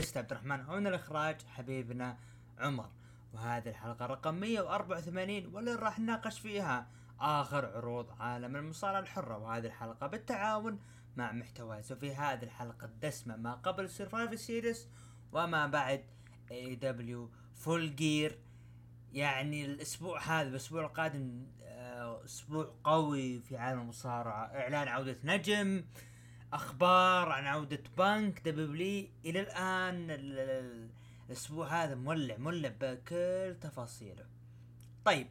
بريست عبد الرحمن هون الإخراج حبيبنا عمر. وهذه الحلقة رقم 184 واللي راح نناقش فيها آخر عروض عالم المصارعة الحرة. وهذه الحلقة بالتعاون مع محتوايز وفي هذه الحلقة الدسمة ما قبل Survivor Series وما بعد AEW Full Gear يعني الأسبوع هذا الأسبوع القادم آه، أسبوع قوي في عالم المصارعة. إعلان عودة نجم. أخبار عن عودة بنك دبليو إلى الآن. ال- ال- الأسبوع هذا مولع مولع بكل تفاصيله. طيب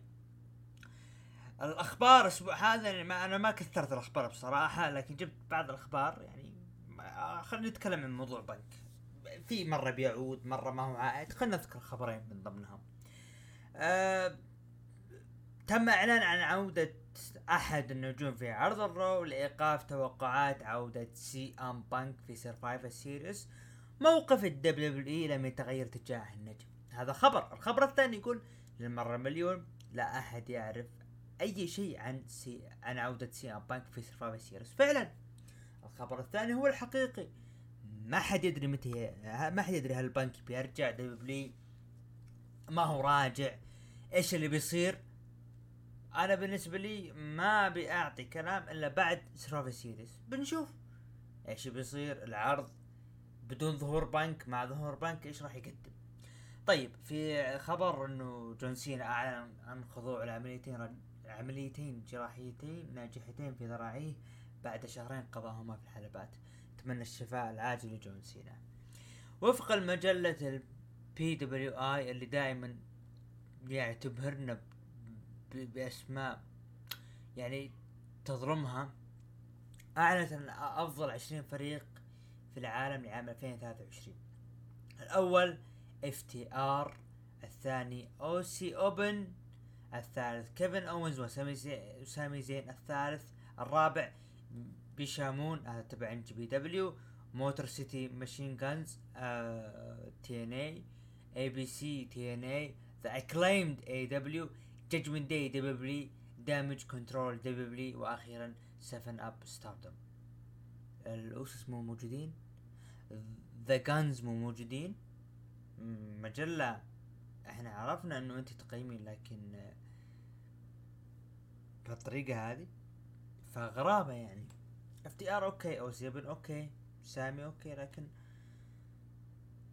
الأخبار الأسبوع هذا يعني ما أنا ما كثرت الأخبار بصراحة لكن جبت بعض الأخبار يعني خلينا نتكلم عن موضوع بنك. في مرة بيعود مرة ما هو عائد خلينا نذكر خبرين من ضمنهم. آه تم إعلان عن عودة أحد النجوم في عرض ال Raw لإيقاف توقعات عودة CM Punk في Survivor Series موقف ال WWE لم يتغير تجاه النجم. هذا خبر. الخبر الثاني يقول للمرة مليون لا أحد يعرف أي شيء عن سي عن عودة CM Punk في Survivor Series فعلا الخبر الثاني هو الحقيقي. ما حد يدري متى ما حد يدري هل البنك بيرجع WWE ما هو راجع؟ إيش اللي بيصير؟ أنا بالنسبة لي ما ابي اعطي كلام إلا بعد Survivor Series بنشوف إيش بيصير العرض بدون ظهور بنك مع ظهور بنك إيش راح يقدم. طيب في خبر إنه John Cena أعلن عن خضوع لعمليتين عمليتين جراحيتين ناجحتين في ذراعيه بعد شهرين قضاهما في الحلبات. أتمنى الشفاء العاجل ل John Cena. وفق المجلة ال PWI اللي دائما يعني تبهرنا بأسماء يعني تظلمها أعلنت عن أفضل 20 فريق في العالم لعام 2023 الأول FTR الثاني Aussie Open الثالث Kevin Owens و Sami Zayn زين الثالث الرابع Bishamon هذا تبع جي بي دبليو موتور سيتي ماشين جانز تي إن إي إي بي سي تي إن إي ذا اكليمد إي دبليو جادجمنت داي دبليو دامج كنترول دبليو وأخيرا 7Upp Stardom ال Usos مو موجودين. The Gunns مو موجودين. مجلة. إحنا عرفنا إنه أنت تقيمين لكن بهالطريقة هذه فغرابة يعني. FTR okay Aussie Open okay Sami okay لكن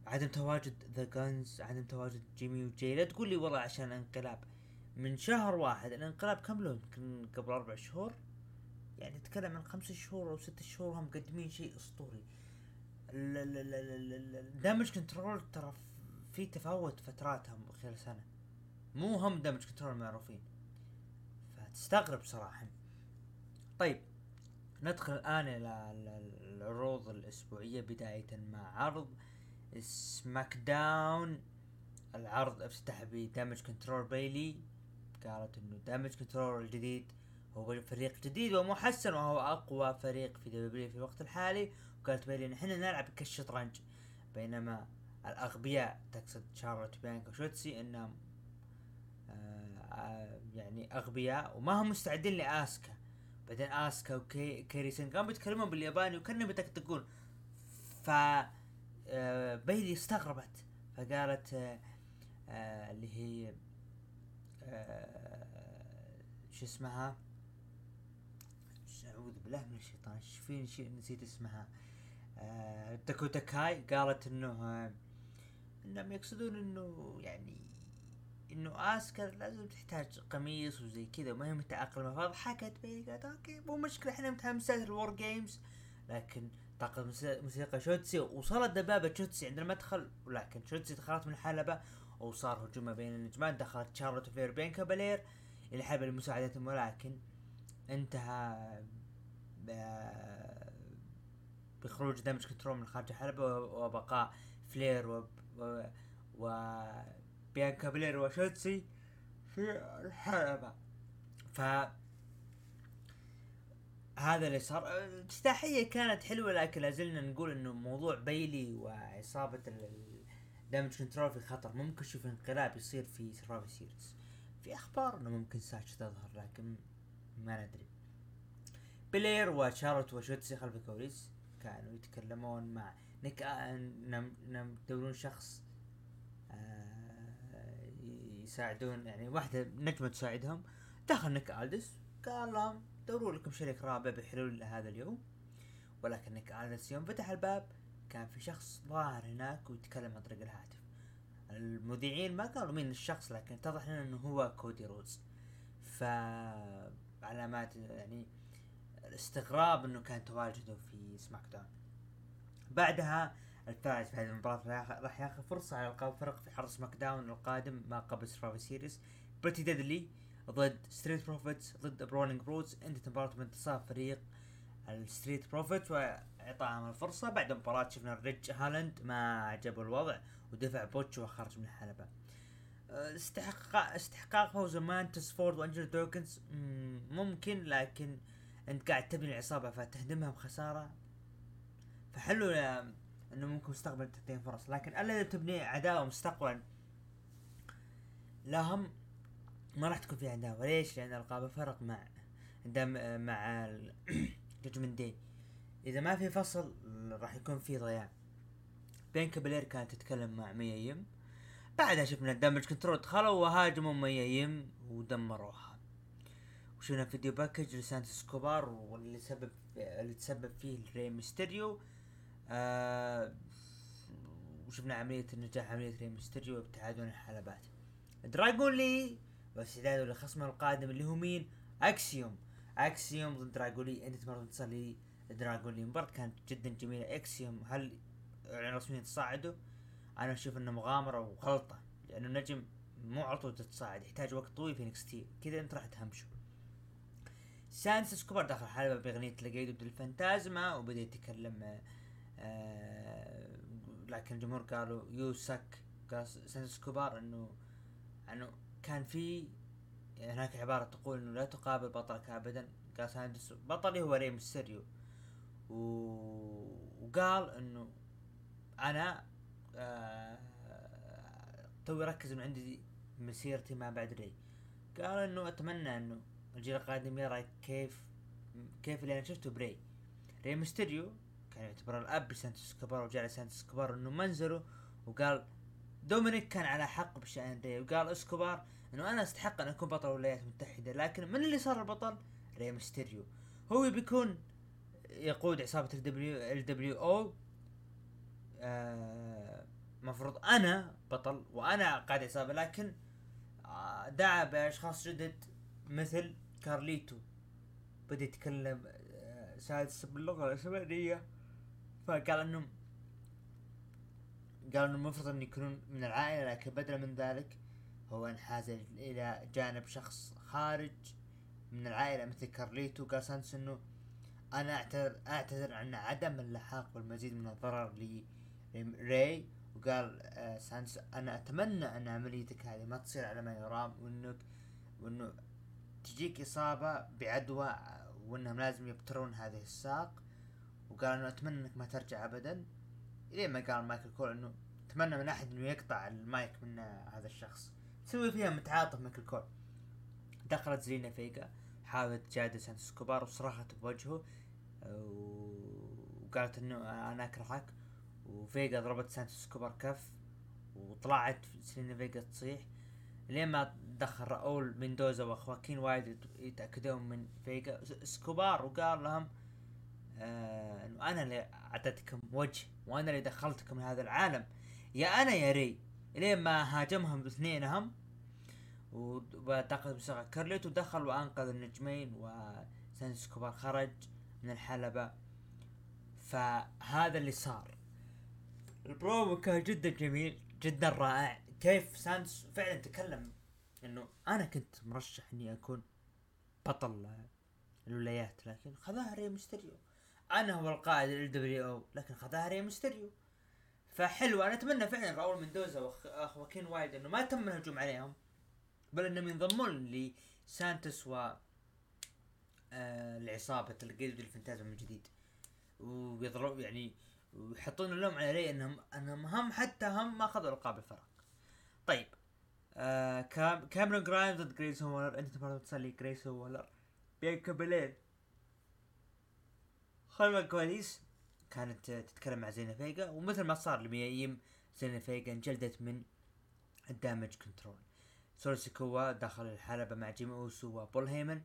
عدم تواجد The Gunns عدم تواجد Jimmy و Jey. لا تقول لي والله عشان انقلاب. من شهر واحد الانقلاب كم له يمكن قبل أربع شهور. يعني تتكلم عن خمس شهور أو ست شهور هم مقدمين شيء أسطوري. ال Damage CTRL ترى في تفاوت فتراتهم خلال سنة. مو هم Damage Control معروفين. فتستغرب صراحة. طيب ندخل الآن إلى ال- العروض الأسبوعية. بداية مع عرض SmackDown. العرض افتتح ب Damage Control بيلي. قالت انه Damage Control الجديد هو فريق جديد ومحسن وهو أقوى فريق في دبليو في الوقت الحالي. وقالت بيلي نحن نلعب كالشطرنج بينما الأغبياء تقصد شارلوت بيانكا وشوتسي إنهم آه آه يعني أغبياء وما هم مستعدين لآسكا. بعدين آسكا وكيري سين كانوا بيتكلمون بالياباني وكأنهم بيطقطقون ف آه بيلي استغربت. فقالت آه آه اللي هي آه شو اسمها؟ أعوذ بالله من الشيطان إيش في شيء نسيت اسمها. آه داكوتا كاي قالت إنه آه إنهم يقصدون إنه يعني إنه اسكا لازم تحتاج قميص وزي كذا وما هي متأقلمة فضحكت بيلي قالت أوكي مو مشكلة إحنا متحمسات ال War Games. لكن طاقم موس- موسيقى شوتسي وصلت دبابة شوتسي عند المدخل ولكن شوتسي دخلت من الحلبة وصار هجوم بين النجمات دخلت شارلوت فلير بيانكا بلير إلى الحلبة لمساعدتهم ولكن انتهى بخروج Damage Control من خارج الحلبة وبقاء فلير و, و... و... وشوتسي في الحلبة. ف هذا اللي صار. الافتتاحية كانت حلوة لكن لازلنا نقول إنه موضوع بيلي وعصابة ال Damage Control في خطر. ممكن نشوف انقلاب يصير في Survivor Series في أخبار إنه ممكن ساشا تظهر لكن ما ندري. بلير وشارلوت وشوتسي خلف الكواليس كانوا يتكلمون مع نيك آه، نم نم يدورون شخص آه، يساعدون يعني واحدة نجمة تساعدهم. دخل نيك ألدس قال لهم دوروا لكم شريك رابع بحلول لهذا اليوم. ولكن نيك ألدس يوم فتح الباب كان في شخص ظاهر هناك ويتكلم عن طريق الهاتف. المذيعين ما قالوا مين الشخص لكن اتضح لنا إنه هو كودي رودز ف علامات يعني الاستغراب إنه كان تواجده في SmackDown. بعدها الفائز في هذه المباراة راح ياخذ فرصة على القاب فرق في حرب SmackDown القادم ما قبل Survivor Series Pretty Deadly ضد Street Profits ضد Brawling Brutes إنتهت المباراة بانتصار فريق ال Street Profits واعطائهم الفرصة. بعد المباراة شفنا ريج هالاند ما عجبه الوضع ودفع بوتش وخرج من الحلبة. استحقاق استحقاق فوز مونتيز فورد وانجل دوكنز. ممكن لكن أنت قاعد تبني العصابة فتهدمها بخسارة فحلو إنه ممكن مستقبل تعطيهم فرص. لكن ألا إذا تبني عداوة مستقبلا لهم ما راح تكون في عداوة. ليش؟ لأن ألقاب فرق مع مع Judgment Day إذا ما في فصل راح يكون في ضياع. بيانكا بلير كانت تتكلم مع ميا يم. بعدها شفنا ال Damage Control دخلوا وهاجموا ميا يم ودمروها وشفنا video package لسانتوس إسكوبار واللي سبب اللي تسبب فيه ري ميستيريو. آه وشفنا عملية النجاح عملية ري ميستيريو وابتعاده عن الحلبات دراجون لي واستعداده لخصمه القادم اللي هو مين؟ أكسيوم. أكسيوم ضد دراجون لي. أنت مرة تصل دراجون لي مباراة كانت جدا جميلة اكسيوم هل يعني رسميا تصاعدوا أنا أشوف إنه مغامرة وغلطة لأنه النجم مو على طول تتصاعد يحتاج وقت طويل في NXT. كذا أنت راح تهمشه. سانتوس إسكوبار دخل حلبة بأغنية Legado del Fantasma وبدأ يتكلم آه لكن الجمهور قالوا you suck قال سانتوس إسكوبار إنه إنه كان في هناك عبارة تقول إنه لا تقابل بطلك ابدا. قال سانتوس بطلي هو ري ميستيريو و... وقال إنه أنا آه توي ركز إنه عندي مسيرتي ما بعد ري. قال إنه أتمنى إنه الجيل القادم يرى كيف كيف اللي أنا شفته بري. ري ميستيريو كان يعتبر الأب لسانتوس إسكوبار وجعل سانتوس إسكوبار إنه منزله وقال دومينيك كان على حق بشأن ري وقال إسكوبار إنه أنا أستحق أن أكون بطل الولايات المتحدة لكن من اللي صار البطل؟ ري ميستيريو. هو بيكون يقود عصابة الدبليو ال LWO آه أنا بطل وأنا قائد عصابة لكن آه دعا بأشخاص جدد مثل كارليتو. بدأ يتكلم آه سانتوس باللغة الاسبانية فقال إنهم قال انه المفروض إن يكونون من العائلة لكن بدلا من ذلك هو انحاز إلى جانب شخص خارج من العائلة مثل كارليتو. قال سانتوس إنه أنا اعتذر أعتذر عن عدم اللحاق بالمزيد من الضرر لري وقال آه سانتوس أنا أتمنى أن عمليتك هذه ما تصير على ما يرام وانك وإنه تجيك إصابة بعدوى وإنهم لازم يبترون هذه الساق. وقال إنه أتمنى إنك ما ترجع ابدا. الين ما قال مايكل كول إنه أتمنى من أحد إنه يقطع المايك من هذا الشخص. تسوي فيها متعاطف مايكل كول. دخلت زيلينا فيجا حاولت تجادل سانتوس إسكوبار وصرخت بوجهه وقالت إنه أنا أكرهك. وفيجا ضربت سانتوس إسكوبار كف وطلعت زيلينا فيجا تصيح. لين ما دخل راؤول ميندوزا وأخواكين وايد يتأكدون من فيجا سكوبار وقال لهم آه إنه أنا اللي أعطيتكم وجه وأنا اللي دخلتكم لهذا العالم. يا أنا يا ري. لين ما هاجمهم اثنينهم واعتقد بموسيقى كارليتو ودخل وأنقذ النجمين وسانتوس اسكوبار خرج من الحلبة. فهذا اللي صار. البرومو كان جدا جميل جدا رائع. كيف سانتوس فعلا تكلم إنه أنا كنت مرشح إني أكون بطل الولايات لكن خذاها ري ميستيريو. أنا هو القائد ال LWO لكن خذاها ري ميستيريو. فحلو أنا أتمنى فعلا راؤول مندوزا واخواكين وايد إنه ما تم الهجوم عليهم. بل انهم ينضمون لسانتوس و آه العصابة ليجادو ديل فانتازما من جديد. ويضرب يعني ويحطون اللوم على ري انهم انهم هم حتى هم ما اخذوا القاب الفرق. طيب آه كام كاميرون جرايمز ضد جريسون وولر انتهت بانتصار لجريسون وولر. بيانكا بلير خلف الكواليس كانت تتكلم مع زيلينا فيجا ومثل ما صار لميا يم زيلينا فيجا انجلدت من الدامج كنترول. سولو سيكوا دخل الحلبة مع جيمي أوسو وبول هيمن.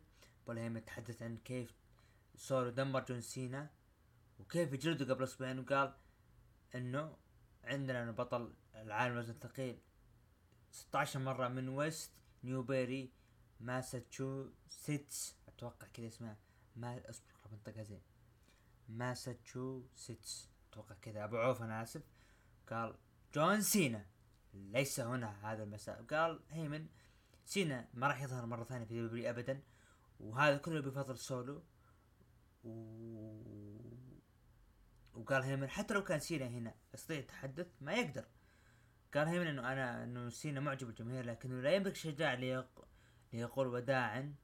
بول هيمن تحدث عن كيف سولو دمر جون سينا وكيف جلده قبل أسبوعين وقال إنه عندنا بطل العالم وزن الثقيل 16 مرة من ويست نيوبيري ماساتشوستس أتوقع كذا اسمها. ما أصبر بنطقها زين. ماساتشوستس أتوقع كذا. أبو عوف أنا آسف. قال جون سينا. ليس هنا هذا المساء. قال هيمن سينا ما راح يظهر مرة ثانية في دبليو ابدا وهذا كله بفضل سولو. و... وقال هيمن حتى لو كان سينا هنا يستطيع التحدث ما يقدر. قال هيمن إنه أنا إنه سينا معجب الجماهير لكنه لا يملك شجاع ليق... ليقول وداعا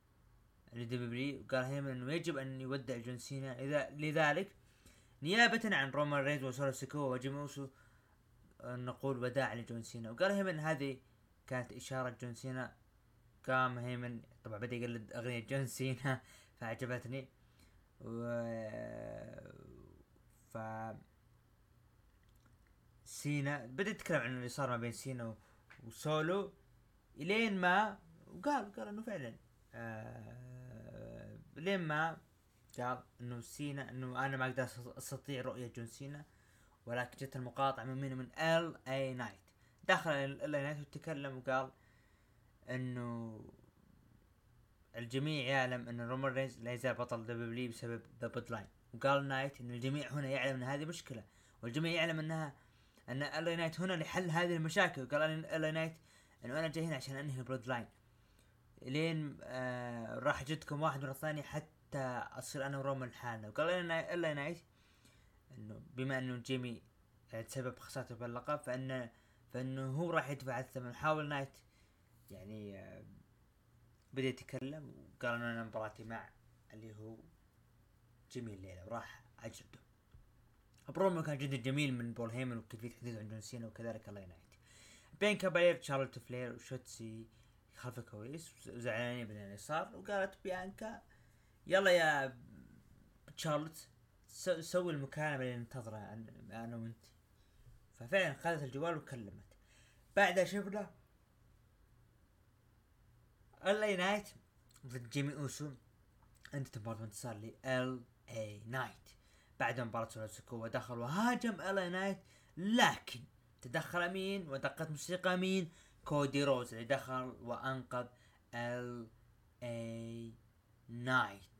لدبليو وقال هيمن إنه يجب أن يودع جون سينا. إذا لذلك نيابة عن رومان رينز وسولو سيكوا وجيمي أوسو نقول وداع لجون سينا. وقال هيمن هذه كانت إشارة جون سينا. قام هيمن طبعا بدأ يقلد أغنية جون سينا. فعجبتني. و ف سينا بدأ يتكلم عن اللي صار ما بين سينا وسولو. إلين ما وقال قال إنه فعلا آه لين ما قال إنه سينا إنه أنا ما أقدر أستطيع رؤية جون سينا. ولكن جت المقاطعة من مين؟ من ال اي نايت دخل ال اي نايت وتكلم وقال إنه الجميع يعلم إن رومان رينز لا يزال بطل دبليو بسبب ذا بلود لاين وقال نايت إن الجميع هنا يعلم إن هذه مشكلة والجميع يعلم إنها إن ال نايت هنا لحل هذه المشاكل. وقال ال نايت إنه أنا جاي هنا عشان أنهي البلود لاين لين آه راح أجلدكم واحد ورا الثاني حتى أصير أنا ورومان لحالنا وقال ال نايت إنه بما إنه جيمي تسبب خسارته باللقب فان فإنه هو راح يدفع الثمن. حاول نايت يعني آه بدأ يتكلم وقال إنه أنا مباراتي مع اللي هو جيمي الليلة وراح اجلده برومو كان جدا جميل من بول هيمن وكيفيه حديثه عن جون سينا وكذلك ال اي نايت بيانكا بلير شارلوت فلير وشوتسي خلف الكواليس وزعلانين من اللي صار وقالت بيانكا يلا يا تشارلوت سوي المكالمة اللي ننتظرها أنا وأنت. ففعلا خذت الجوال وكلمت. بعدها شفنا ال نايت ضد جيمي أوسو. انتهت المباراة بانتصار ل ال اي نايت بعد مباراة سولو دخل وهاجم ال اي نايت لكن تدخل مين ودقت موسيقى مين كودي رودز اللي دخل وأنقذ ال اي نايت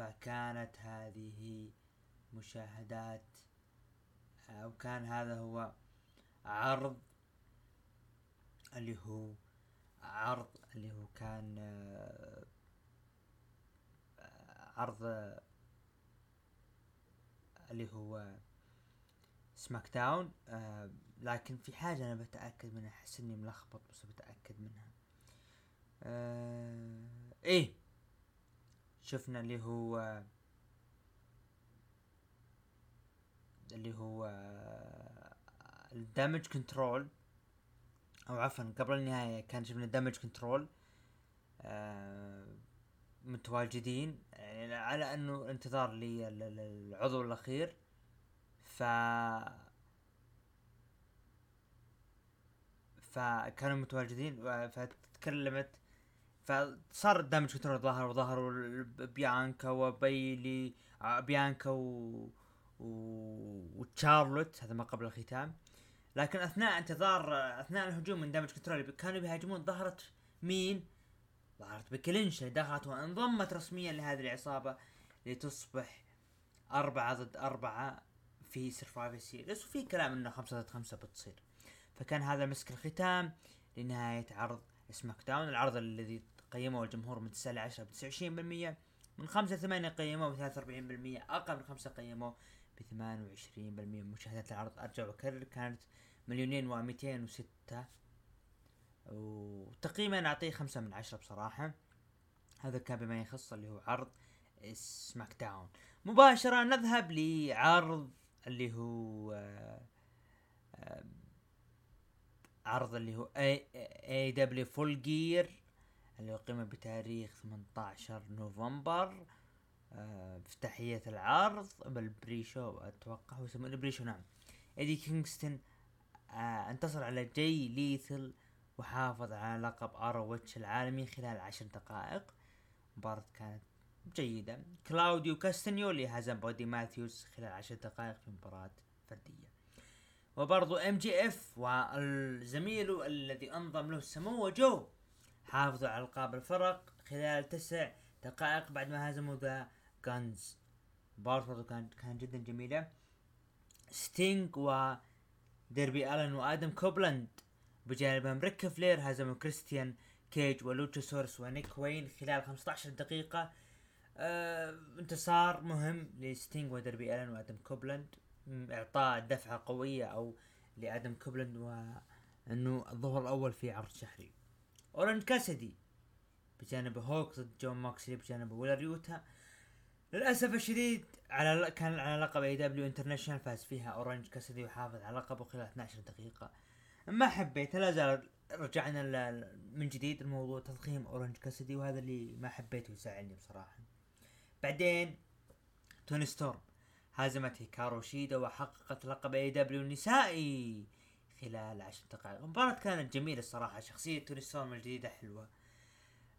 فكانت هذه مشاهدات أو كان هذا هو عرض اللي هو عرض اللي هو كان آه، عرض اللي هو سماك داون آه لكن في حاجة أنا بتأكد منها أحس إني ملخبط بس بتأكد منها. آه إيه. شفنا اللي هو اللي هو الدامج كنترول أو عفوا قبل النهاية كان شفنا كنترول آه متواجدين يعني على إنه انتظار للعضو الأخير. ف فكانوا متواجدين فتكلمت فصار دامج كنترول ظهر وظهروا بيانكا وبيلي آه، بيانكا و... و... وتشارلوت هذا ما قبل الختام لكن أثناء انتظار أثناء الهجوم من دامج كنترول كانوا بيهاجمون ظهرت مين؟ ظهرت بيكي لينش اللي دخلت وانضمت رسميا لهذه العصابة لتصبح أربعة ضد أربعة في سرفايفر سيريس وفي كلام إنه خمسة ضد خمسة بتصير فكان هذا مسك الختام لنهاية عرض سماك داون العرض الذي قيمه الجمهور من 9 ل 10 ب 29% من 5 ل 8 قيموه ب 43% أقل من 5 قيموه ب 28% مشاهدات العرض أرجع وأكرر كانت مليونين و 206 وتقييما أعطيه خمسة من عشرة بصراحة. هذا كان بما يخص اللي هو عرض SmackDown. مباشرة نذهب لعرض اللي هو آه، آه، عرض اللي هو AEW Full Gear اللي اقيم بتاريخ 18 نوفمبر آه، افتتاحية العرض بال pre-show أتوقع هو يسمونه pre-show نعم. إيدي كينغستون آه انتصر على جاي ليثل وحافظ على لقب ROH العالمي خلال عشر دقائق. مباراة كانت جيدة. كلاوديو كاستنيولي هزم بودي ماثيوس خلال عشر دقائق في مباراة فردية. وبرضو إم جي إف والزميل الذي انضم له سمو جو حافظوا على ألقاب الفرق خلال تسع دقائق بعد ما هزموا The Gunns برضو كان كان جدا جميلة. ستينج و ديربي الن وادم كوبلاند بجانبهم ريك فلير هزموا كريستيان كيج ولوتشاسورس ونيك وين خلال 15 دقيقة. آه انتصار مهم لستينج ودربي الن وادم كوبلاند إعطاء دفعة قوية أو لادم كوبلاند وانه الظهور الأول في عرض شهري. اورنج كاسدي بجانب هوك ضد جون موكسلي بجانب ويلر يوتا. للأسف الشديد على كان على لقب AEW International فاز فيها اورنج كاسدي وحافظ على لقبه خلال 12 دقيقة. ما حبيت لا زال رجعنا من جديد الموضوع تضخيم اورنج كاسدي وهذا اللي ما حبيته يزعلني بصراحة. بعدين توني ستورم هزمت هيكارو شيدا وحققت لقب AEW النسائي. خلال عشر دقائق. المباراة كانت جميلة الصراحة شخصية توني ستورم الجديدة حلوة.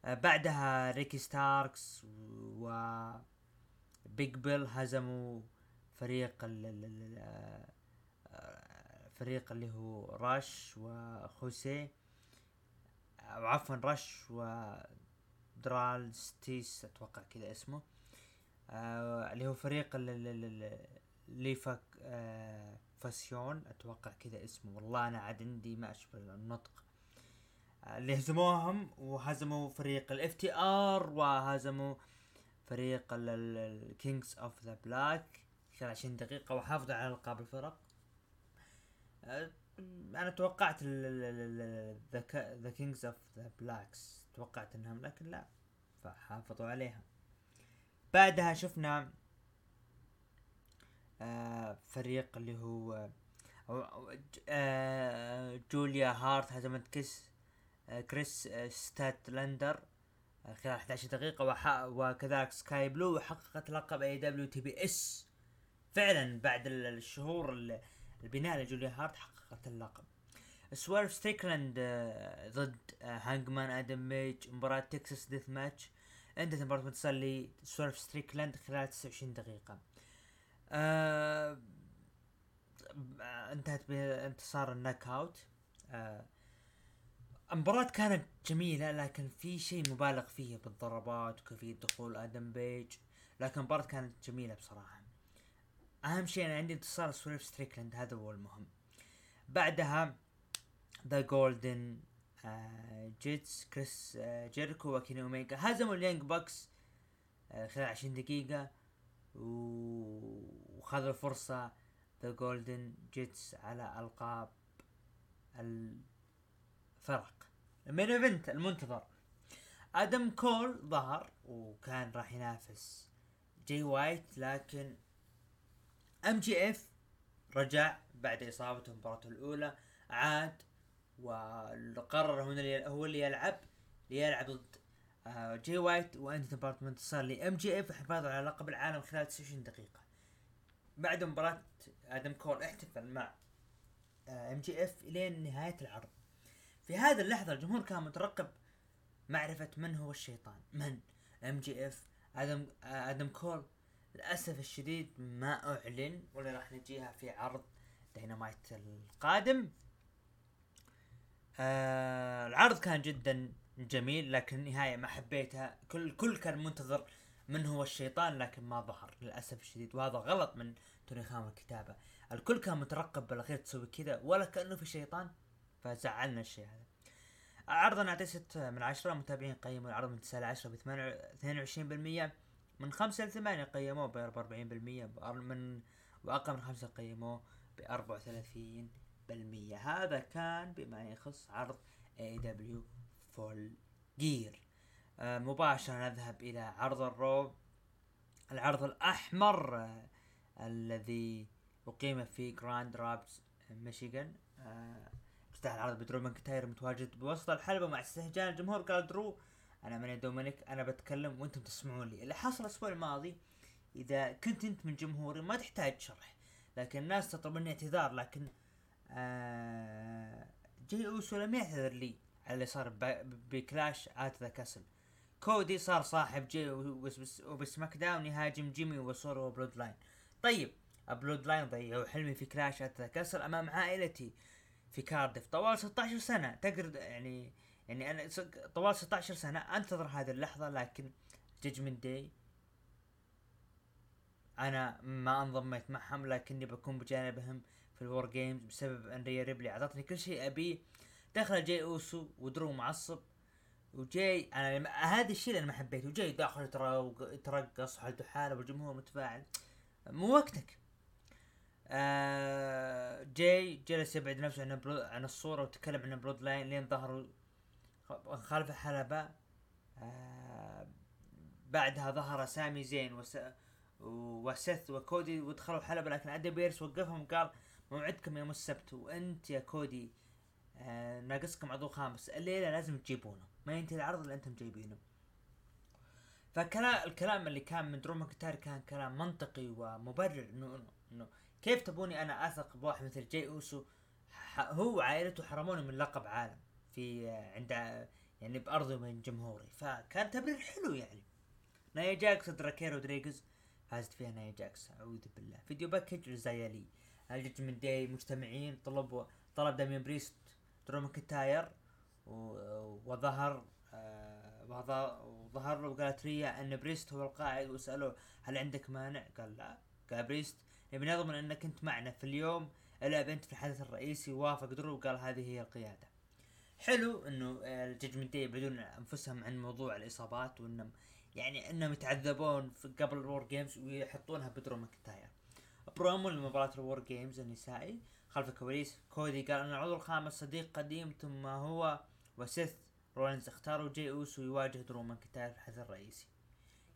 آه، بعدها ريكي ستاركس و بيج بيل هزموا فريق ال آه، فريق اللي هو راش وخوسي أو عفوا رش و درال ستيس أتوقع كذا اسمه. آه اللي هو فريق ليفا آه فاسيون أتوقع كذا اسمه. والله أنا عاد عندي ما أشبه النطق. آه اللي هزموهم وهزموا فريق ال FTR وهزموا فريق ال Kings of the Black خلال 20 دقيقة وحافظوا على ألقاب الفرق. آه أنا توقعت The Kings of the Blacks توقعت إنهم لكن لا فحافظوا عليها. بعدها شفنا فريق اللي هو آه جوليا هارت هزمت كيس كريس آه ستاتلندر آه خلال 11 دقيقة وكذلك سكاي بلو وحققت لقب AEW TBS فعلا بعد الشهور البناء لجوليا هارت حققت اللقب. سويرف ستريكلاند ضد هانجمان آدم بيج مباراة Texas Death Match. انتهت مباراة انتصار لسويرف ستريكلاند خلال 29 دقيقة. آه انتهت بانتصار ال knockout. آه المباراة كانت جميلة لكن في شيء مبالغ فيه بالضربات وكيفية دخول آدم بيج. لكن المباراة كانت جميلة بصراحة. أهم شيء أنا عندي انتصار سويرف ستريكلاند هذا هو المهم. بعدها The Golden آه Jets كريس آه جيريكو وكيني أوميجا. هزموا ال Young Bucks آه خلال عشرين دقيقة وخذوا الفرصة The Golden Jets على ألقاب الفرق. ال main event المنتظر. آدم كول ظهر وكان راح ينافس جي وايت لكن إم جي إف رجع بعد إصابته مباراته الأولى عاد وقرر هنا هو اللي يلعب ليلعب ضد آه، جي وايت وانتهت بانتصار لإم جي إف حفاظ على لقب العالم خلال 29 دقيقة. بعد مباراة آدم كول احتفل مع ام جي اف الين نهاية العرض. في هذه اللحظة الجمهور كان مترقب معرفة من هو الشيطان. من؟ ام جي اف آدم آه، آدم كول. للأسف الشديد ما أعلن ولا راح نجيها في عرض دينامايت القادم. آه العرض كان جدا جميل لكن النهايه ما حبيتها. كل كل كان منتظر من هو الشيطان لكن ما ظهر للأسف الشديد. وهذا غلط من توني خام الكتابه الكل كان مترقب بالأخير تسوي كذا ولا كأنه في شيطان فزعلنا الشيء هذا. عرضنا اعطيه 6 من 10 متابعين قيموا العرض من 9 ل 10 ب 22% من 5 ل 8 قيموه ب 44% من وأقل من 5 قيموه ب 34 بالمية. هذا كان بما يخص عرض AEW Full Gear مباشرة نذهب إلى عرض ال Raw العرض الأحمر آه الذي أقيم في جراند رابيدز ميشيغان. آه افتتح العرض بدرو ماكنتاير متواجد بوسط الحلبة مع استهجان الجمهور قال درو أنا ماني دومينيك أنا بتكلم وأنتم تسمعون لي. اللي حصل الأسبوع الماضي إذا كنت أنت من جمهوري ما تحتاج شرح لكن الناس تطلب مني اعتذار لكن آه جي أوسو لم يعتذر لي على اللي صار ب Clash at the Castle. كودي صار صاحب جي وبس- وب SmackDown يهاجم جيمي وسولو و Bloodline طيب Bloodline ضيعوا حلمي في Clash at the Castle أمام عائلتي في كاردف طوال 16 سنة تقدر يعني يعني أنا طوال 16 سنة أنتظر هذه اللحظة لكن Judgment Day. أنا ما انضميت معهم لكني بكون بجانبهم في ال War Games بسبب أن ريا ريبلي أعطتني كل شيء أبيه. دخل جاي أوسو ودرو معصب. وجاي أنا هذا الشيء اللي أنا ما حبيته. وجاي داخل يترقص حالته حاله والجمهور متفاعل؟ مو وقتك. آه جاي جلس يبعد نفسه عن عن الصورة وتكلم عن Bloodline لين ظهروا خلف الحلبة. آه بعدها ظهر سامي زين وس وسيث وكودي ودخلوا الحلبة لكن ادم بيرس وقفهم وقال موعدكم يوم السبت وأنت يا كودي. آه ناقصكم عضو خامس. الليلة لازم تجيبونه. ما ينتهي العرض اللي أنتم جايبينه. فكلام الكلام اللي كان من درو ماكنتاير كان كلام منطقي ومبرر. انه انه كيف تبوني أنا أثق بواحد مثل جاي أوسو؟ هو وعائلته حرموني من لقب عالم في آه، عند ع- يعني بارضي من جمهوري. فكان تبرير حلو يعني. نايا جاكس ضد راكيل فازت فيها نايا جاكس. أعوذ بالله. video package لزيا لي ال Judgment Day مجتمعين طلبوا طلب دامين بريست درو ماكنتاير آه، وظهر وظهر له وقالت ريا أن بريست هو القائد وسألوه هل عندك مانع؟ قال لا قال بريست نبي نضمن أنك أنت معنا في اليوم العب انت في الحدث الرئيسي وافق درو وقال هذه هي القيادة. حلو إنه ال Judgment Day يبعدون أنفسهم عن موضوع الإصابات وإنهم يعني إنهم يتعذبون قبل ال War Games ويحطونها بدرو ماكنتاير. برومو لمباراة ال War Games النسائي خلف الكواليس كودي قال أن العضو الخامس صديق قديم ثم هو وسيث رولينز اختاروا جاي أوسو يواجه درو ماكنتاير في الحدث الرئيسي.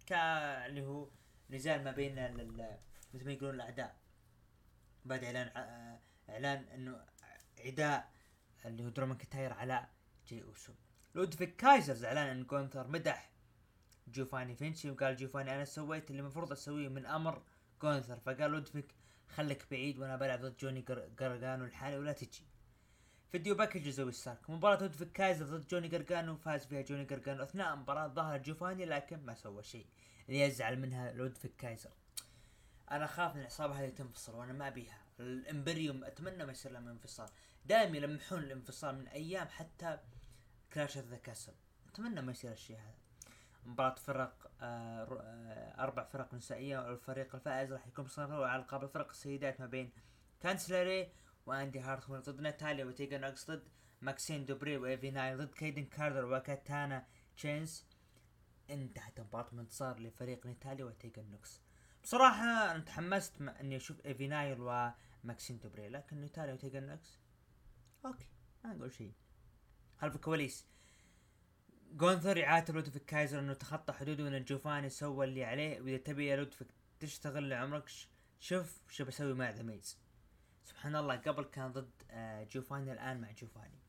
كا اللي هو نزال ما بين مثل ما يقولون الأعداء. بعد إعلان إعلان أنه عداء اللي هو درو ماكنتاير على جاي أوسو. لودفيك كايزر زعلان أن جونثر مدح جوفاني فينشي وقال جوفاني أنا سويت اللي المفروض أسويه من أمر جونثر فقال لودفيك خليك بعيد وأنا بلعب ضد جوني جر- جرجانو الحالي ولا تجي. video package لزوي ستارك مباراة لودفيك كايزر ضد جوني جرجانو فاز فيها جوني جرجانو أثناء المباراة ظهر جوفاني لكن ما سوى شيء. اللي يزعل منها لودفيك كايزر أنا اخاف من العصابة هذه تنفصل وأنا ما أبيها. ال Imperium أتمنى ما يصير لهم انفصال. دائما يلمحون الانفصال من أيام حتى Clash the Castle. أتمنى ما يصير الشيء هذا. مباراة فرق آه آه أربع فرق نسائية والفريق الفائز راح يكون مصنف على القاب الفرق السيدات ما بين كانديس لوري وإندي هارتويل ضد ناتاليا وتيغان نوكس ضد ماكسين دوبري وإيفي نايل ضد كايدن كارتر وكاتانا تشانس. انتهت المباراة بانتصار لفريق ناتاليا وتيغان نوكس بصراحة أنا تحمست إني أشوف إيفي نايل وماكسين دوبري لكن ناتاليا وتيغان نوكس okay ما نقول شيء. خلف الكواليس جونثر يعاتب لودفيك كايزر إنه تخطى حدوده وان جوفاني سوى اللي عليه وإذا تبي يا لودفيك تشتغل لعمرك شوف شو بسوي مع ذا ميز سبحان الله قبل كان ضد آه، جوفاني الآن مع جوفاني.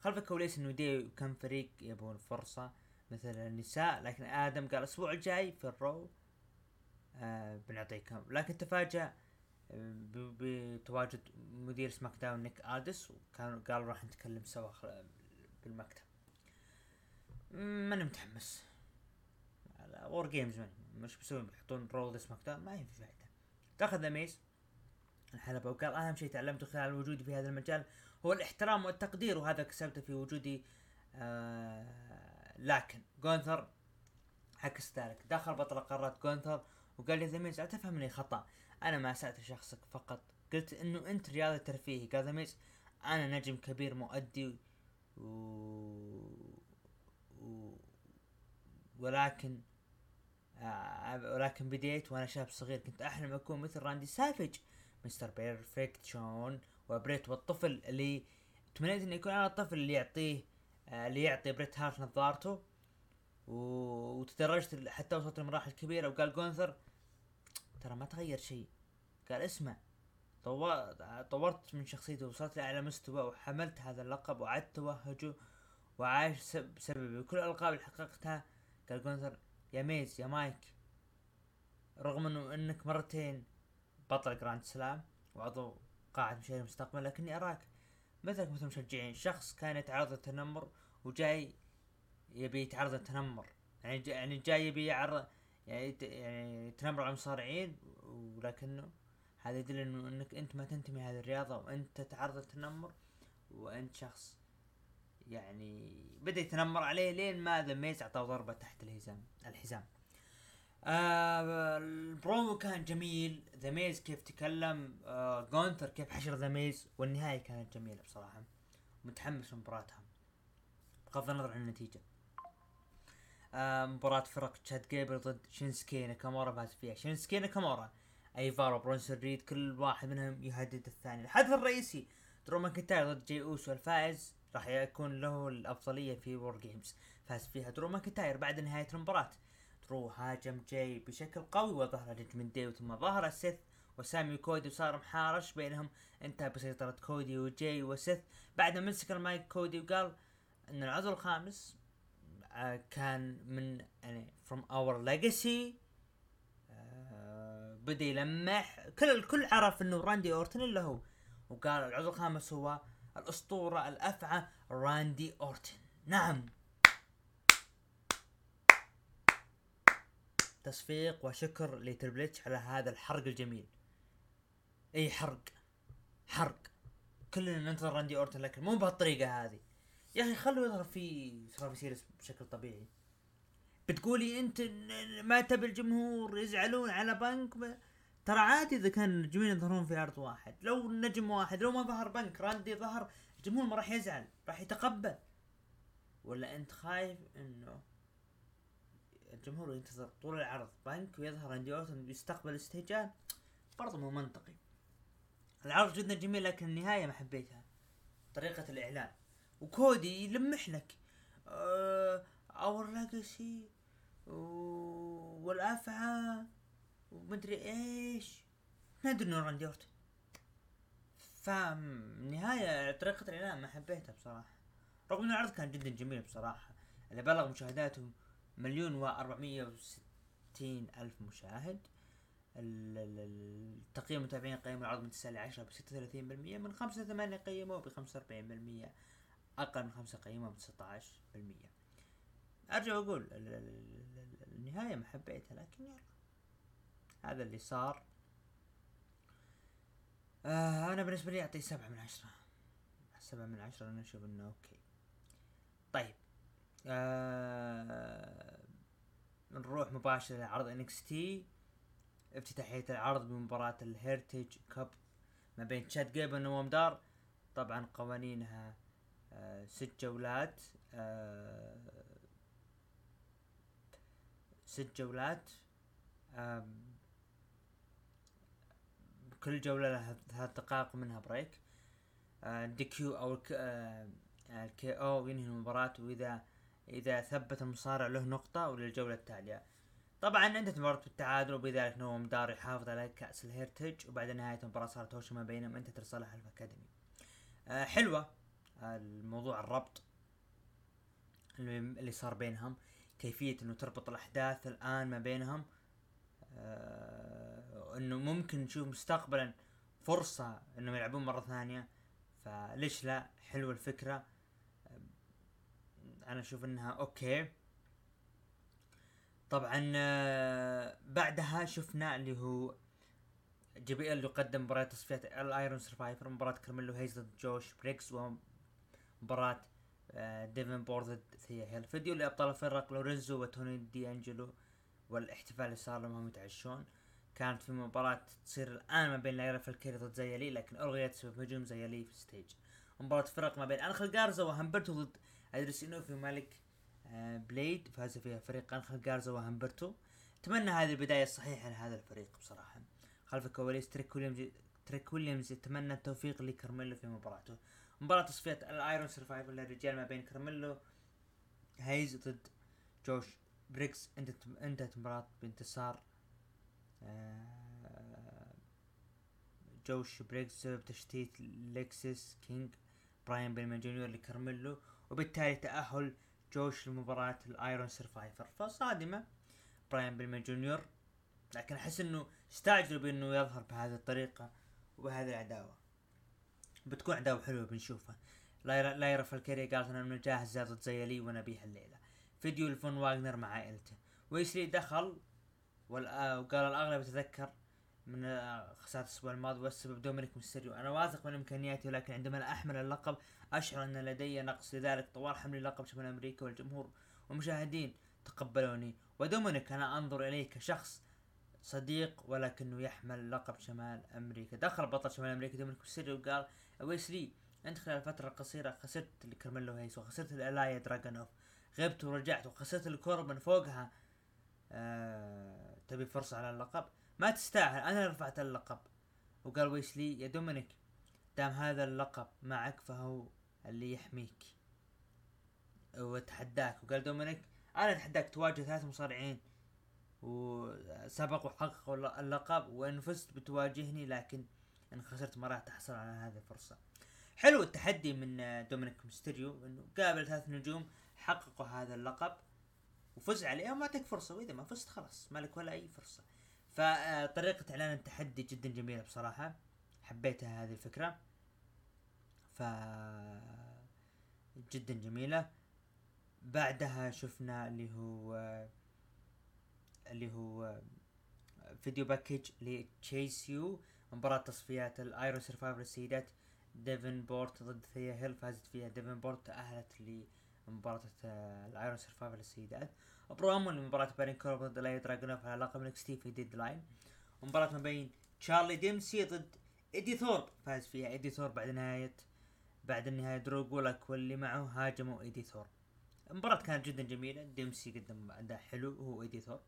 خلف الكواليس إنه DIY وكم فريق يبون فرصة مثل النساء لكن آدم قال الأسبوع الجاي في ال Raw آه بنعطيكم. لكن تفاجأ آه، بتواجد مدير سماك داون نيك ادس وكان قال راح نتكلم سوا بالمكتب. ماني متحمس. على War Games ماني. مش بيسوون بيحطون رو ذا سماك داون ما هي في فائده دخل ذا ميز الحلبة وقال أهم شيء تعلمته خلال وجودي في هذا المجال هو الاحترام والتقدير وهذا كسبته في وجودي آه لكن جونثر عكس ذلك دخل بطل قارات جونثر وقال لي ذا ميز لا تفهمني خطأ. أنا ما أسأت شخصك فقط. قلت إنه أنت رياضي ترفيهي. قال ذا ميز أنا نجم كبير مؤدي. و... ولكن آه ولكن بديت وأنا شاب صغير كنت أحلم أكون مثل راندي سافج مستر بيرفكت شون وبريت والطفل اللي تمنيت إني يكون أنا الطفل اللي يعطيه آه اللي يعطي بريت هارت نظارته. و... وتدرجت حتى وصلت لمراحل كبيرة وقال جونثر ترى ما تغير شيء. قال اسمع طو- طورت من شخصيتي وصلت لأعلى مستوى وحملت هذا اللقب وعدت توهجه وعاش سب- بسببي وكل الالقاب اللي حققتها جونثر يا ميز يا مايك. رغم انه إنك مرتين بطل Grand Slam وعضو قاعة مشاهير المستقبل لكني أراك. مثلك مثل المشجعين شخص كان يتعرض للتنمر وجاي يبي يتعرض للتنمر. يعني جا يعني جاي يبي يعرض يعني, يعني يتنمر على المصارعين ولكنه هذا يدل انه إنك أنت ما تنتمي هذه الرياضة وأنت تتعرض للتنمر وأنت شخص يعني بدأ يتنمر عليه لين ما ذا ميز أعطاه ضربة تحت الحزام الحزام. آه البرومو كان جميل. ذا ميز كيف تكلم آه جونثر كيف حشر ذا ميز والنهاية كانت جميلة بصراحة. متحمس لمباراتهم بغض النظر عن النتيجة. آه مباراة فرق تشاد جيبل ضد شينسكي ناكامورا فاز فيها. شينسكي ناكامورا إيفار وبرونسون ريد كل واحد منهم يهدد الثاني. الحدث الرئيسي درو ماكنتاير ضد جي أوسو الفائز راح يكون له الأفضلية في WarGames فاز فيها درو ماكنتاير بعد نهاية المباراة. درو هاجم جاي بشكل قوي وظهر Judgment Day ثم ظهر سيث وسامي كودي وصار محارش بينهم. انتهى بسيطرة كودي وجاي وسيث بعد ما مسك المايك كودي وقال إن العضو الخامس آه، كان من يعني our legacy. آه، بدا يلمح كل الكل عرف إنه راندي اورتن الا هو. وقال العضو الخامس هو الأسطورة الأفعى راندي أورتن. نعم. تصفيق وشكر ل Triple H على هذا الحرق الجميل. إي حرق. حرق. كلنا ننتظر راندي أورتن لكن مو بهالطريقة هذه. يا أخي خلوا يظهر في Survivor Series بشكل طبيعي. بتقولي أنت ما تبي الجمهور يزعلون على بنك. ترى عادي إذا كان النجمين يظهرون في عرض واحد. لو نجم واحد لو ما ظهر بنك راندي ظهر الجمهور ما راح يزعل راح يتقبل. ولا أنت خايف إنه الجمهور ينتظر طول العرض بنك ويظهر راندي أورتن ويستقبل استهجان؟ برضه مو منطقي. العرض جدا جميل لكن النهاية ما حبيتها. طريقة الإعلان. وكودي يلمح لك our legacy والافعى ومدري إيش. ندري إنه راندي اورتن فالنهاية طريقة الإعلان ما حبيتها بصراحة. رغم إن العرض كان جدا جميل بصراحة. اللي بلغ مشاهداته مليون وأربعمية وستين ألف مشاهد. ال- ال- ال- التقييم المتابعين قيموا العرض من 9 ل 10 ب 36% من 5 ل 8 قيموه ب 45% أقل من 5 قيموه ب 16% أرجع وأقول ال- ال- ال- ال- النهاية ما حبيتها لكن يلا. هذا اللي صار. آه أنا بالنسبة لي أعطيه سبعة من عشرة. سبعة من عشرة أنا أشوف إنه okay. طيب. آه نروح مباشرة لعرض NXT. افتتاحية العرض بمباراة ال Heritage Cup ما بين تشاد جيبل ونوم دار طبعا قوانينها آه ست جولات. آه ست جولات. آم، كل جولة لها ثلاث دقائق ومنها break آه، DQ أو ال K- آه، ال KO ينهي المباراة وإذا إذا ثبت المصارع له نقطة وللجولة التالية. طبعا انتهت المباراة بالتعادل وبذلك نوم دار يحافظ على كأس ال Heritage وبعد نهاية المباراة صارت هوشة ما بينهم رسالة Alpha Academy آه، حلوة آه، الموضوع الربط اللي, اللي صار بينهم كيفية إنه تربط الأحداث الآن ما بينهم. آه انه ممكن نشوف مستقبلا فرصة انهم يلعبون مرة ثانية فليش لا؟ حلوة الفكرة. آه، أنا أشوف انها أوكي. طبعا آه، بعدها شفنا اللي هو JBL يقدم مباراة تصفيات ال Iron Survivor مباراة كارميلو هيز ضد جوش بريكس ومباراة آه، ديفن بورت ضد ثيا هيل. فيديو لأبطال الفرق لورينزو وتوني دي انجلو والاحتفال اللي صار لهم هم يتعشون. كانت في مباراة تصير الآن ما بين لايرا فالكيري ضد زيالي لكن الغيت بسبب هجوم زيالي في ال stage مباراة فرق ما بين أنخل جارزا وهمبرتو ضد أدريس إنوفي ومالك آه، بليد. فاز فيها فريق أنخل جارزا وهمبرتو أتمنى هذه البداية الصحيحة لهذا الفريق بصراحة. خلف الكواليس تريك ويليامز تريك ويليامز يتمنى التوفيق لكارميلو في مباراته. مباراة تصفيات ال Iron Survivor للرجال ما بين كارميلو هيز ضد جوش بريكس. انتهت المباراة بانتصار جوش بريكس بسبب تشتيت لكسس كينج براين بيلمان جونيور لكارميلو وبالتالي تأهل جوش لمباراة ال Iron Survivor فصادمة براين بيلمان جونيور لكن أحس إنه استعجلوا بإنه يظهر بهذه الطريقة وبهذه العداوة. بتكون عداوة حلوة بنشوفها. لايرا لايرا فالكيري قالت أنا جاهز ضد زيلي ونبيها الليلة. فيديو لفون واغنر مع عائلته. ويسلي دخل آه، وقال الأغلب يتذكر من آه، خسارة الأسبوع الماضي والسبب دومينيك ميستيريو. أنا واثق من امكانياتي ولكن عندما احمل اللقب أشعر أن لدي نقص لذلك. طوال حمل لقب شمال أمريكا والجمهور والمشاهدين تقبلوني. ودومينيك أنا أنظر إليه كشخص صديق ولكنه يحمل لقب شمال أمريكا. دخل بطل شمال أمريكا دومينيك ميستيريو وقال ويسلي أنت خلال الفترة القصيرة خسرت لكارميلو هيس وخسرت لإليا دراجونوف غبت ورجعت وخسرت لكورب من فوقها. آه تبي فرصة على اللقب؟ ما تستاهل أنا اللي رفعت اللقب. وقال ويسلي يا دومينيك دام هذا اللقب معك فهو اللي يحميك. وتحداك وقال دومينيك أنا أتحداك تواجه ثلاث مصارعين. وسبق وحققوا اللقب وان فزت بتواجهني لكن إن خسرت ما راح تحصل على هذه الفرصة. حلو التحدي من دومينيك ميستيريو إنه قابل ثلاث نجوم حققوا هذا اللقب. وفز عليهم ما تك فرصة وإذا ما فزت خلاص ما لك ولا أي فرصة. فطريقة إعلان التحدي جدا جميلة بصراحة حبيتها هذه الفكرة. ف جدا جميلة. بعدها شفنا اللي هو اللي هو video package ل Chase U مباراة تصفيات ال Iron Survivor السيدات ديفن بورت ضد ثيا هيل فازت فيها ديفن بورت تأهلت لمباراة ال Iron Survivor السيدات برومو لمباراة بارين كورب ضد إليا دراجونوف على لقب NXT في Deadline ومباراة ما بين تشارلي ديمسي ضد ايدي ثورب فاز فيها ايدي ثورب بعد نهاية بعد النهاية درو جولك واللي معه هاجموا ايدي ثورب المباراة كانت جدا جميلة. ديمسي قدم أداء حلو هو ايدي ثورب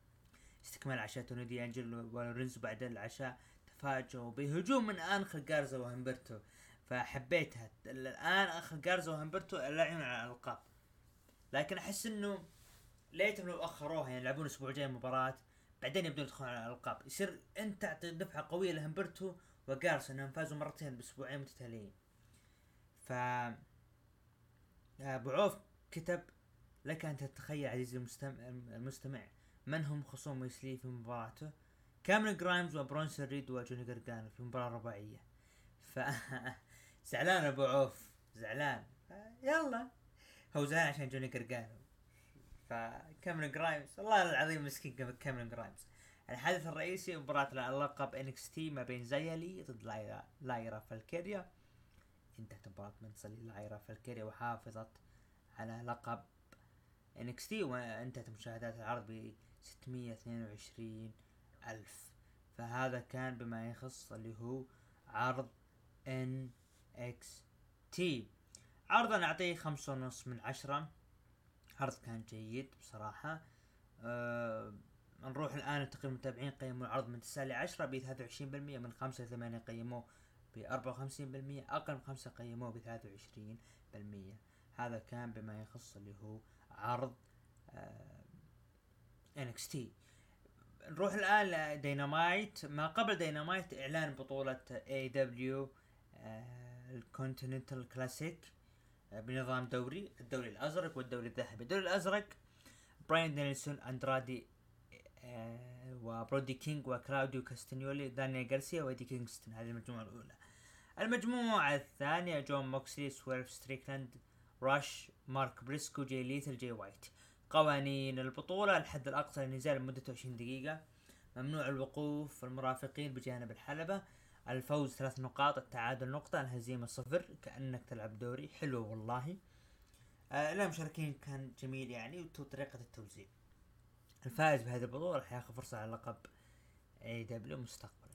استكمال عشاء توني دي انجل ولورينزو بعد العشاء تفاجئوا بهجوم من انخل جارزا وهمبرتو. فحبيتها. الآن انخل جارزا وهمبرتو لاعبين على الألقاب. لكن أحس إنه ليتهم لو أخروها يعني يلعبون الأسبوع الجاي مباراة بعدين يبدون يدخلون على الألقاب. يصير انت تعطي دفعة قوية لهمبرتو وجارزا إنهم فازوا مرتين بأسبوعين متتاليين. ف أبو عوف كتب لك أن تتخيل عزيزي المستمع, المستمع من هم خصوم ويسلي في مباراته؟ كاميرون جرايمز وبرونسون ريد وجوني جرجانو في مباراة رباعية. ف زعلان أبو عوف زعلان. يلا. هو زعلان عشان جوني جرجانو فكاميرون جرايمز والله العظيم مسكين كاميرون جرايمز. الحدث الرئيسي مباراة اللقب NXT ما بين شيا لي ضد لايرا لايرا فالكيريا. انتهت مباراة منتصر لايرا فالكيريا وحافظت على لقب NXT وانتهت مشاهدات العرض ب 622 ألف. فهذا كان بما يخص اللي هو عرض NXT. عرض نعطيه خمسة ونص من عشرة. عرض كان جيد بصراحة. أه نروح الآن لتقييم المتابعين قيموا العرض من 9 ل 10 ب 23% من 5 ل 8 قيموه ب 54% أقل من 5 قيموه ب 23% هذا كان بما يخص اللي هو عرض NXT. نروح الآن لدينامايت ما قبل دينامايت إعلان بطولة AEW ال Continental Classic. بنظام دوري الدوري الأزرق والدوري الذهبي. الدوري الأزرق براين دانيلسون أندرادي آه وبرودي كينج وكلاوديو كاستنيولي دانيال غارسيا وأيدي كينغستون. هذه المجموعة الأولى. المجموعة الثانية جون موكسلي سويرف ستريكلاند راش مارك بريسكو جاي ليثال جاي وايت. قوانين البطولة الحد الأقصى للنزال لمدة 20 دقيقة. ممنوع الوقوف المرافقين بجانب الحلبة. الفوز ثلاث نقاط التعادل نقطة الهزيمة صفر. كأنك تلعب دوري. حلو والله. آه المشاركين كان جميل يعني وطريقة التوزيع. الفائز بهذه البطولة راح ياخذ فرصة على لقب اي دبليو مستقبلا.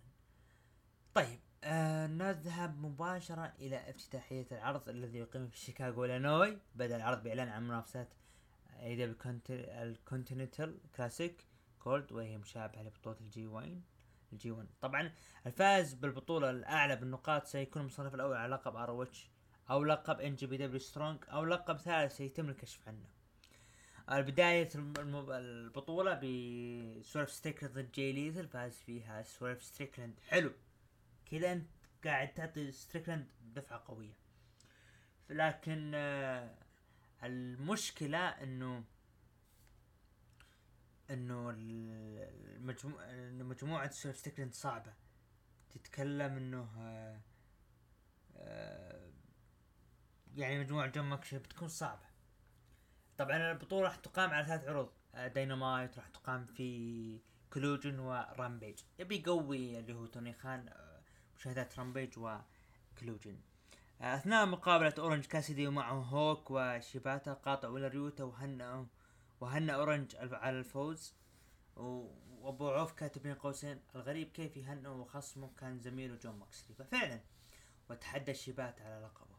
طيب آه نذهب مباشرة إلى افتتاحية العرض الذي يقيم في شيكاغو إلينوي. بدأ العرض بإعلان عن منافسات AEW ال Continental Classic Gold وهي مشابهة لبطولة الجي وين الجي 1 طبعا الفائز بالبطولة الأعلى بالنقاط سيكون المصنف الأول على لقب ROH لقب NJPW Strong أو لقب ثالث سيتم الكشف عنه. بداية البطولة بسويرف ستريكلاند ضد جاي ليثال فاز فيها سولف ستريكلاند حلو. كذا انت قاعد تعطي ستريكلاند دفعة قوية. لكن آه المشكلة إنه إنه المجموع انه مجموعة ستريكلاند صعبة. تتكلم إنه آه يعني مجموعة جون موكسلي بتكون صعبة. طبعا البطولة راح تقام على ثلاث عروض. آه داينامايت راح تقام في Collision و Rampage يبي يقوي اللي هو توني خان آه مشاهدات Rampage و Collision أثناء مقابلة أورنج كاسيدي ومعه هوك وشيباتا قاطعوا ريوتا وهنأوا وهنا أورنج على الفوز. وأبو عوف كاتب بين قوسين. الغريب كيف يهنئ وخصمه كان زميله جون موكسلي. ففعلا وتحدى شيباتا على لقبه.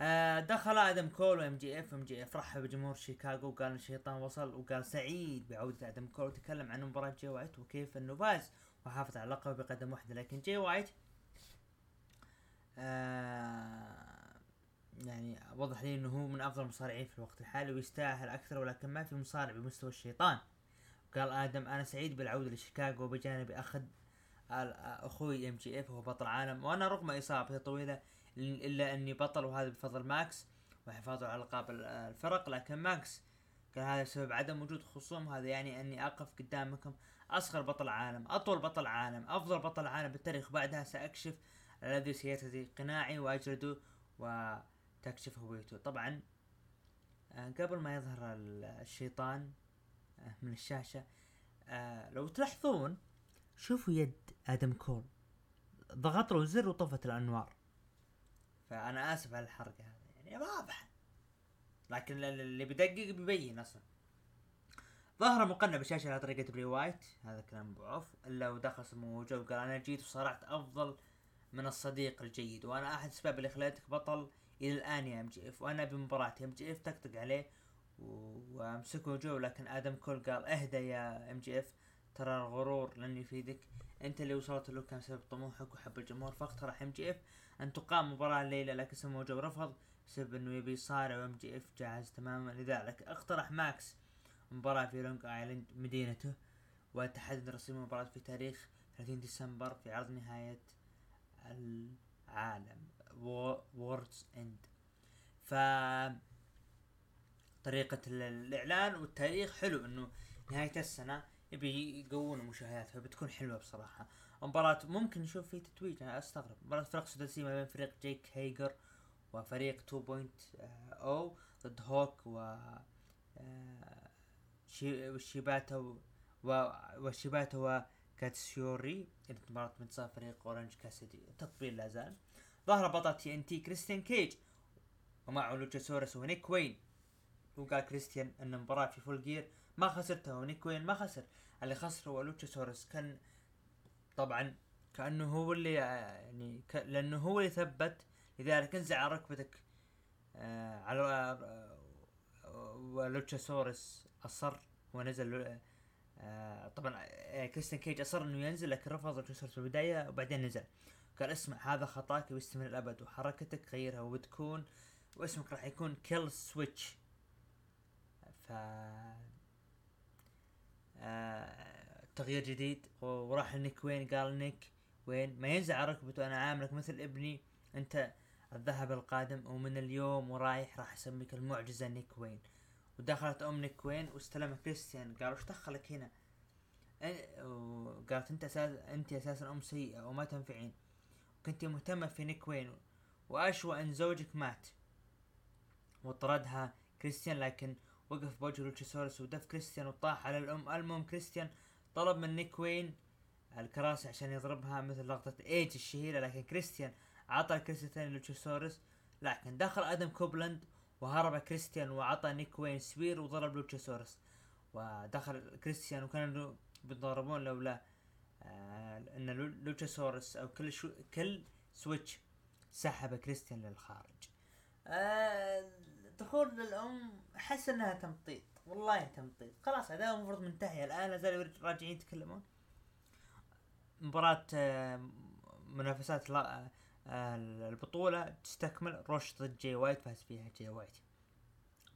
آه دخل آدم كول و MJF. MJF رحب بجمهور شيكاغو وقال الشيطان وصل وقال سعيد بعودة آدم كول. وتكلم عن مباراة جاي وايت وكيف إنه فاز. وحافظ على لقبه بقدم واحدة لكن جاي وايت آه يعني وضح لي إنه هو من أفضل المصارعين في الوقت الحالي ويستاهل أكثر ولكن ما في مصارع بمستوى الشيطان. قال آدم أنا سعيد بالعودة لشيكاغو بجانب أخذ أخوي MJF وهو بطل عالم وأنا رغم اصابتي طويلة إلا إني بطل وهذا بفضل ماكس وحفاظه على القاب الفرق. لكن ماكس قال هذا بسبب عدم وجود خصوم هذا يعني أني أقف قدامكم أصغر بطل عالم أطول بطل عالم أفضل بطل عالم بالتاريخ. بعدها سأكشف الذي سيرتدي قناعي واجرده و تكشف هويته طبعا آه، قبل ما يظهر الشيطان آه، من الشاشة آه، لو تلاحظون شوفوا يد آدم كول. ضغط له زر وطفت الأنوار. فأنا آسف على الحركة هذا يعني واضح. لكن اللي بيدقق بيبين أصلا. ظهر مقنع بالشاشة على طريقة بري وايت. هذا كلام أبو عوف إلا ودخل سموا وقال أنا جيت وصارعت أفضل من الصديق الجيد وأنا أحد الاسباب اللي خليتك بطل إلى الآن يا MJF. وأنا بمباراة MJF طقطق عليه وأمسكه جو لكن آدم كول قال اهدى يا MJF. ترى الغرور لن يفيدك. أنت اللي وصلت له كان سبب طموحك وحب الجمهور فاقترح MJF أن تقام مباراة الليلة لكن سموا جو رفض بسبب إنه يبي يصارع و MJF جاهز تماما لذلك. اقترح ماكس مباراة في لونج آيلاند مدينته. وتحدد رسميا المباراة في تاريخ 30 ديسمبر في عرض نهاية العالم. Worlds End ف طريقة الإعلان والتاريخ حلو إنه نهاية السنة يبي يقوون المشاهدات فبتكون حلوة بصراحة. مباراة ممكن نشوف فيه تتويج أنا أستغرب. مباراة فرق سداسية ما بين فريق جيك هيجر وفريق 2.0 ضد هوك و آه، وشيباتا وشيباتا وكاتسيوري. مباراة من فريق اورنج كاسيدي. التطبيل لا زال. ظهر بطل TNT كريستيان كيج. ومعه لوتشاسورس ونيك وين. وقال كريستيان أن المباراة في Full Gear ما خسرتها ونيك وين ما خسر. اللي خسره هو لوتشاسورس كان طبعا كأنه هو اللي يعني ك... لأنه هو اللي ثبت لذلك انزل على ركبتك. آه على آه ولوتشاسورس أصر ونزل آه طبعا آه كريستيان كيج أصر إنه ينزل لكن رفض لوتشاسورس في البداية وبعدين نزل. قال اسمع هذا خطأك وبيستمر للأبد وحركتك غيرها وبتكون واسمك راح يكون Killswitch ف آه... تغيير جديد وراح نيك وين؟ قال نيك وين؟ ما ينزع ركبته أنا عاملك مثل ابني أنت الذهب القادم ومن اليوم ورايح راح أسميك المعجزة نيك وين؟ ودخلت أم نيك وين؟ واستلم كريستيان. قال وش دخلك هنا؟ وقالت أنت أساس أنت أساسا ام سيئة وما تنفعين. كنت مهتمة في نيك وين وأشوى أن زوجك مات. وطردها كريستيان لكن وقف بوجه لوتشيسورس ودف كريستيان وطاح على الأم. المهم كريستيان طلب من نيك وين الكراسي عشان يضربها مثل لقطة إيج الشهيرة لكن كريستيان عطى الكرسي الثاني لوتشيسورس لكن دخل أدم كوبلاند وهرب كريستيان وعطى نيك وين spear وضرب لوتشيسورس. ودخل كريستيان وكانوا بيتضاربون لولا آه إن لوتشاسورس أو كل شو Killswitch سحب كريستيان للخارج. آه دخول للأم أحس إنها تمطيط. والله تمطيط. خلاص هذا المفروض منتهي. الآن لا زالوا راجعين يتكلمون. مباراة آه منافسات آه البطولة تستكمل. روش ضد جي وايت فاز فيها جي وايت.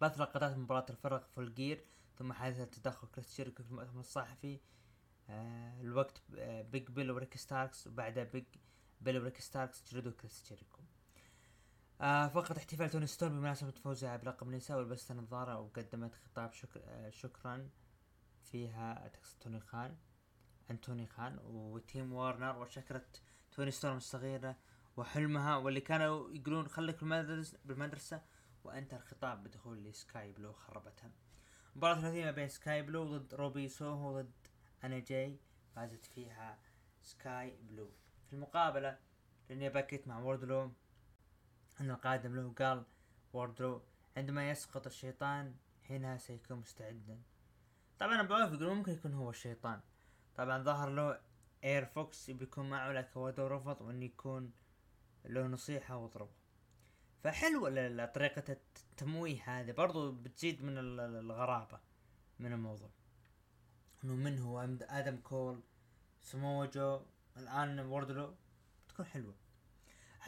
بث لقطات مباراة الفرق Full Gear ثم حادثة تدخل كريس جيريكو في المؤتمر الصحفي الوقت آه بيج بيل وريك ستاركس وبعدها بيج بيل وريك ستاركس جلدوا كريس جيريكو آه فقط احتفال توني ستورم بمناسبة فوزها بلقب النساء ولبست نظارة وقدمت خطاب شكر آه شكرا فيها تقصد توني خان أنتوني خان وتيم وارنر وشكرت توني ستورم الصغيرة وحلمها واللي كانوا يقولون خليك بالمدرسة, بالمدرسة وانت الخطاب بدخول لسكاي بلو خربتها. مباراة ثلاثية ما بين سكاي بلو ضد روبي سوهو ضد أنا جاي فازت فيها سكاي بلو. في المقابلة لريني باكيت مع ووردلو أن القادم له قال ووردلو عندما يسقط الشيطان حينها سيكون مستعدا. طبعا أنا بوافق ممكن يكون هو الشيطان. طبعا ظهر له اي ار فوكس بيكون معه لكن وردلو رفض وانه يكون له نصيحة وأضربه. فحلوة طريقة التمويه هذه برضو بتزيد من الغرابة من الموضوع. إنه من هو آدم كول سمو جو الآن وردلو بتكون حلوة.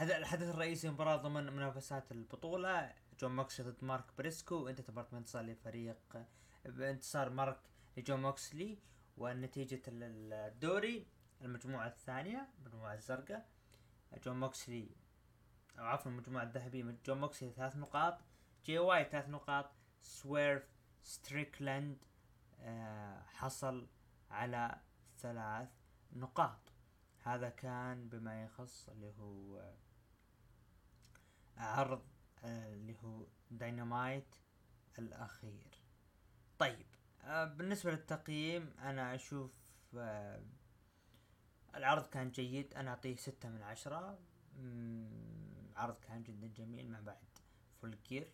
الحدث الرئيسي مباراة ضمن منافسات البطولة. جون موكسلي ضد مارك بريسكو وانت تبارك انتصار لفريق بانتصار مارك لجون موكسلي ونتيجة الدوري المجموعة الثانية المجموعة الزرقاء. جون موكسلي أو عفوا المجموعة الذهبية جون موكسلي ثلاث نقاط جي وايت ثلاث نقاط سويرف ستريكلاند حصل على ثلاث نقاط. هذا كان بما يخص اللي هو آه عرض آه اللي هو داينامايت الأخير. طيب آه بالنسبة للتقييم أنا أشوف آه العرض كان جيد. أنا أعطيه ستة من عشرة. عرض كان جدا جميل مع بعد Full Gear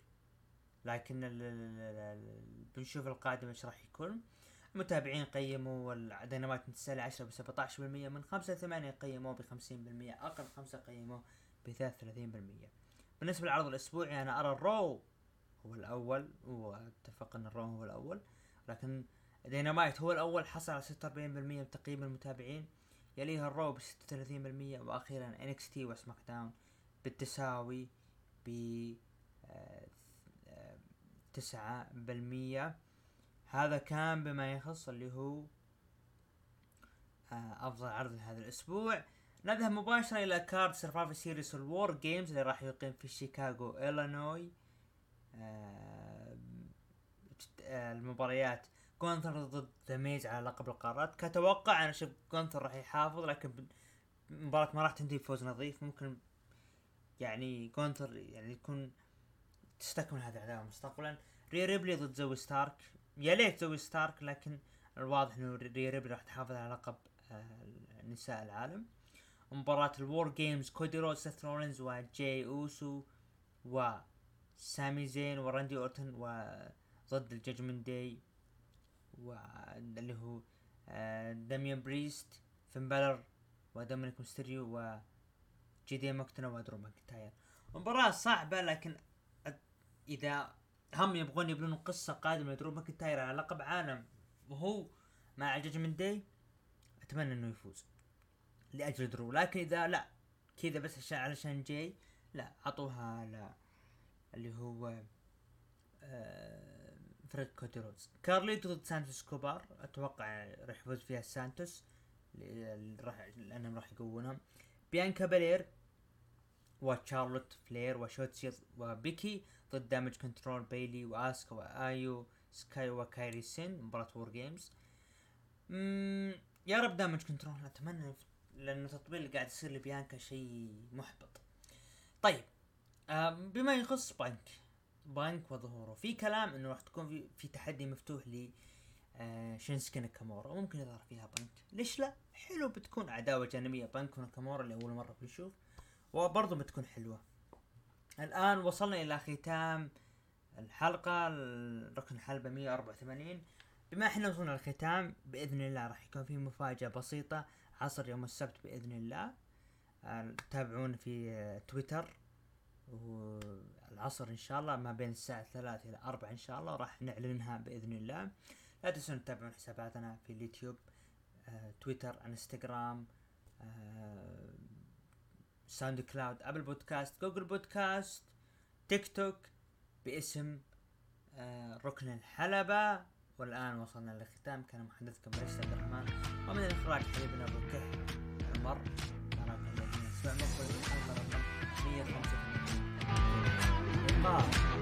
لكن بنشوف القادم إيش راح يكون. المتابعين قيموا من ثمانية لعشرة بسبعة عشر بالمية من خمسة لثمانية قيموه بخمسين بالمية أقل خمسة قيموه بثلاثة وثلاثين بالمية. بالنسبة للعرض الأسبوعي أنا أرى ال Raw هو الأول واتفق أن ال Raw هو الأول لكن دينامايت هو الأول حصل على ستة وأربعين بالمية من تقييم المتابعين. يليها ال Raw ب 36% وأخيرا NXT و SmackDown بالتساوي ب تسعة بالمية. هذا كان بما يخص اللي هو آه، أفضل عرض لهذا الأسبوع. نذهب مباشرة إلى card Survivor Series ال WarGames اللي راح يقيم في شيكاغو إلينوي. آه، المباريات. جونثر ضد ذا ميز على لقب القارات. كتوقع أنا شفت جونثر راح يحافظ لكن المباراة ما راح تنتهي بفوز نظيف. ممكن يعني جونثر يعني يكون تستكمل هذه العداوة مستقبلا. ري ريبلي ضد زوي ستارك. يا ليت زوي ستارك لكن الواضح إنه ري ريبلي راح تحافظ على لقب آه، نساء العالم. مباراة ال WarGames كودي رودز سيث رولينز وجاي أوسو وسامي زين وراندي أورتن وضد ال Judgment Day واللي هو آه، داميان بريست فين بالر ودومينيك مستريو و جي مكتنا ودرو ماكنتاير مباراة صعبة لكن إذا هم يبغون يبنون قصة قادمة لدرو ماكنتاير على لقب عالم وهو مع Judgment Day أتمنى إنه يفوز. لأجل درو لكن إذا لا كذا بس عشان علشان جاي لا أعطوها ل اللي هو آه فريق كودي رودز. كارليتو ضد سانتوس اسكوبار. أتوقع راح يفوز فيها سانتوس. راح لأنهم راح يقوونهم. بيانكا بالير وتشارلوت فلير وشوتسي وبيكي. ضد Damage CTRL بيلي واسكا وايو سكاي وكايري سين مباراة WarGames يا رب Damage CTRL أتمنى لأنه التطبيل اللي قاعد يصير لبيانكا شيء محبط. طيب بما يخص بانك بانك وظهوره في كلام إنه راح تكون في, في تحدي مفتوح ل شينسكي ناكامورا وممكن يظهر فيها بانك ليش لا؟ حلو بتكون عداوة جانبية بانك وناكامورا اللي أول مرة بنشوف وبرضه بتكون حلوة. الآن وصلنا إلى ختام الحلقة ركن الحلبة 184 بما إحنا وصلنا للختام بإذن الله راح يكون في مفاجأة بسيطة عصر يوم السبت بإذن الله. آه تابعونا في تويتر. والعصر إن شاء الله ما بين الساعة ثلاثة إلى أربعة إن شاء الله راح نعلنها بإذن الله. لا تنسون تتابعون حساباتنا في اليوتيوب آه، تويتر إنستغرام آه، ساوند كلاود Apple Podcasts Google Podcasts تيك توك باسم آه، ركن الحلبة. والآن وصلنا للختام. كان محدثكم رشيد عبد الرحمن. ومن الإخراج حبيبنا أبو كح عمر. نراكم الذين سمعوا الحلقة رقم 185 اللقاء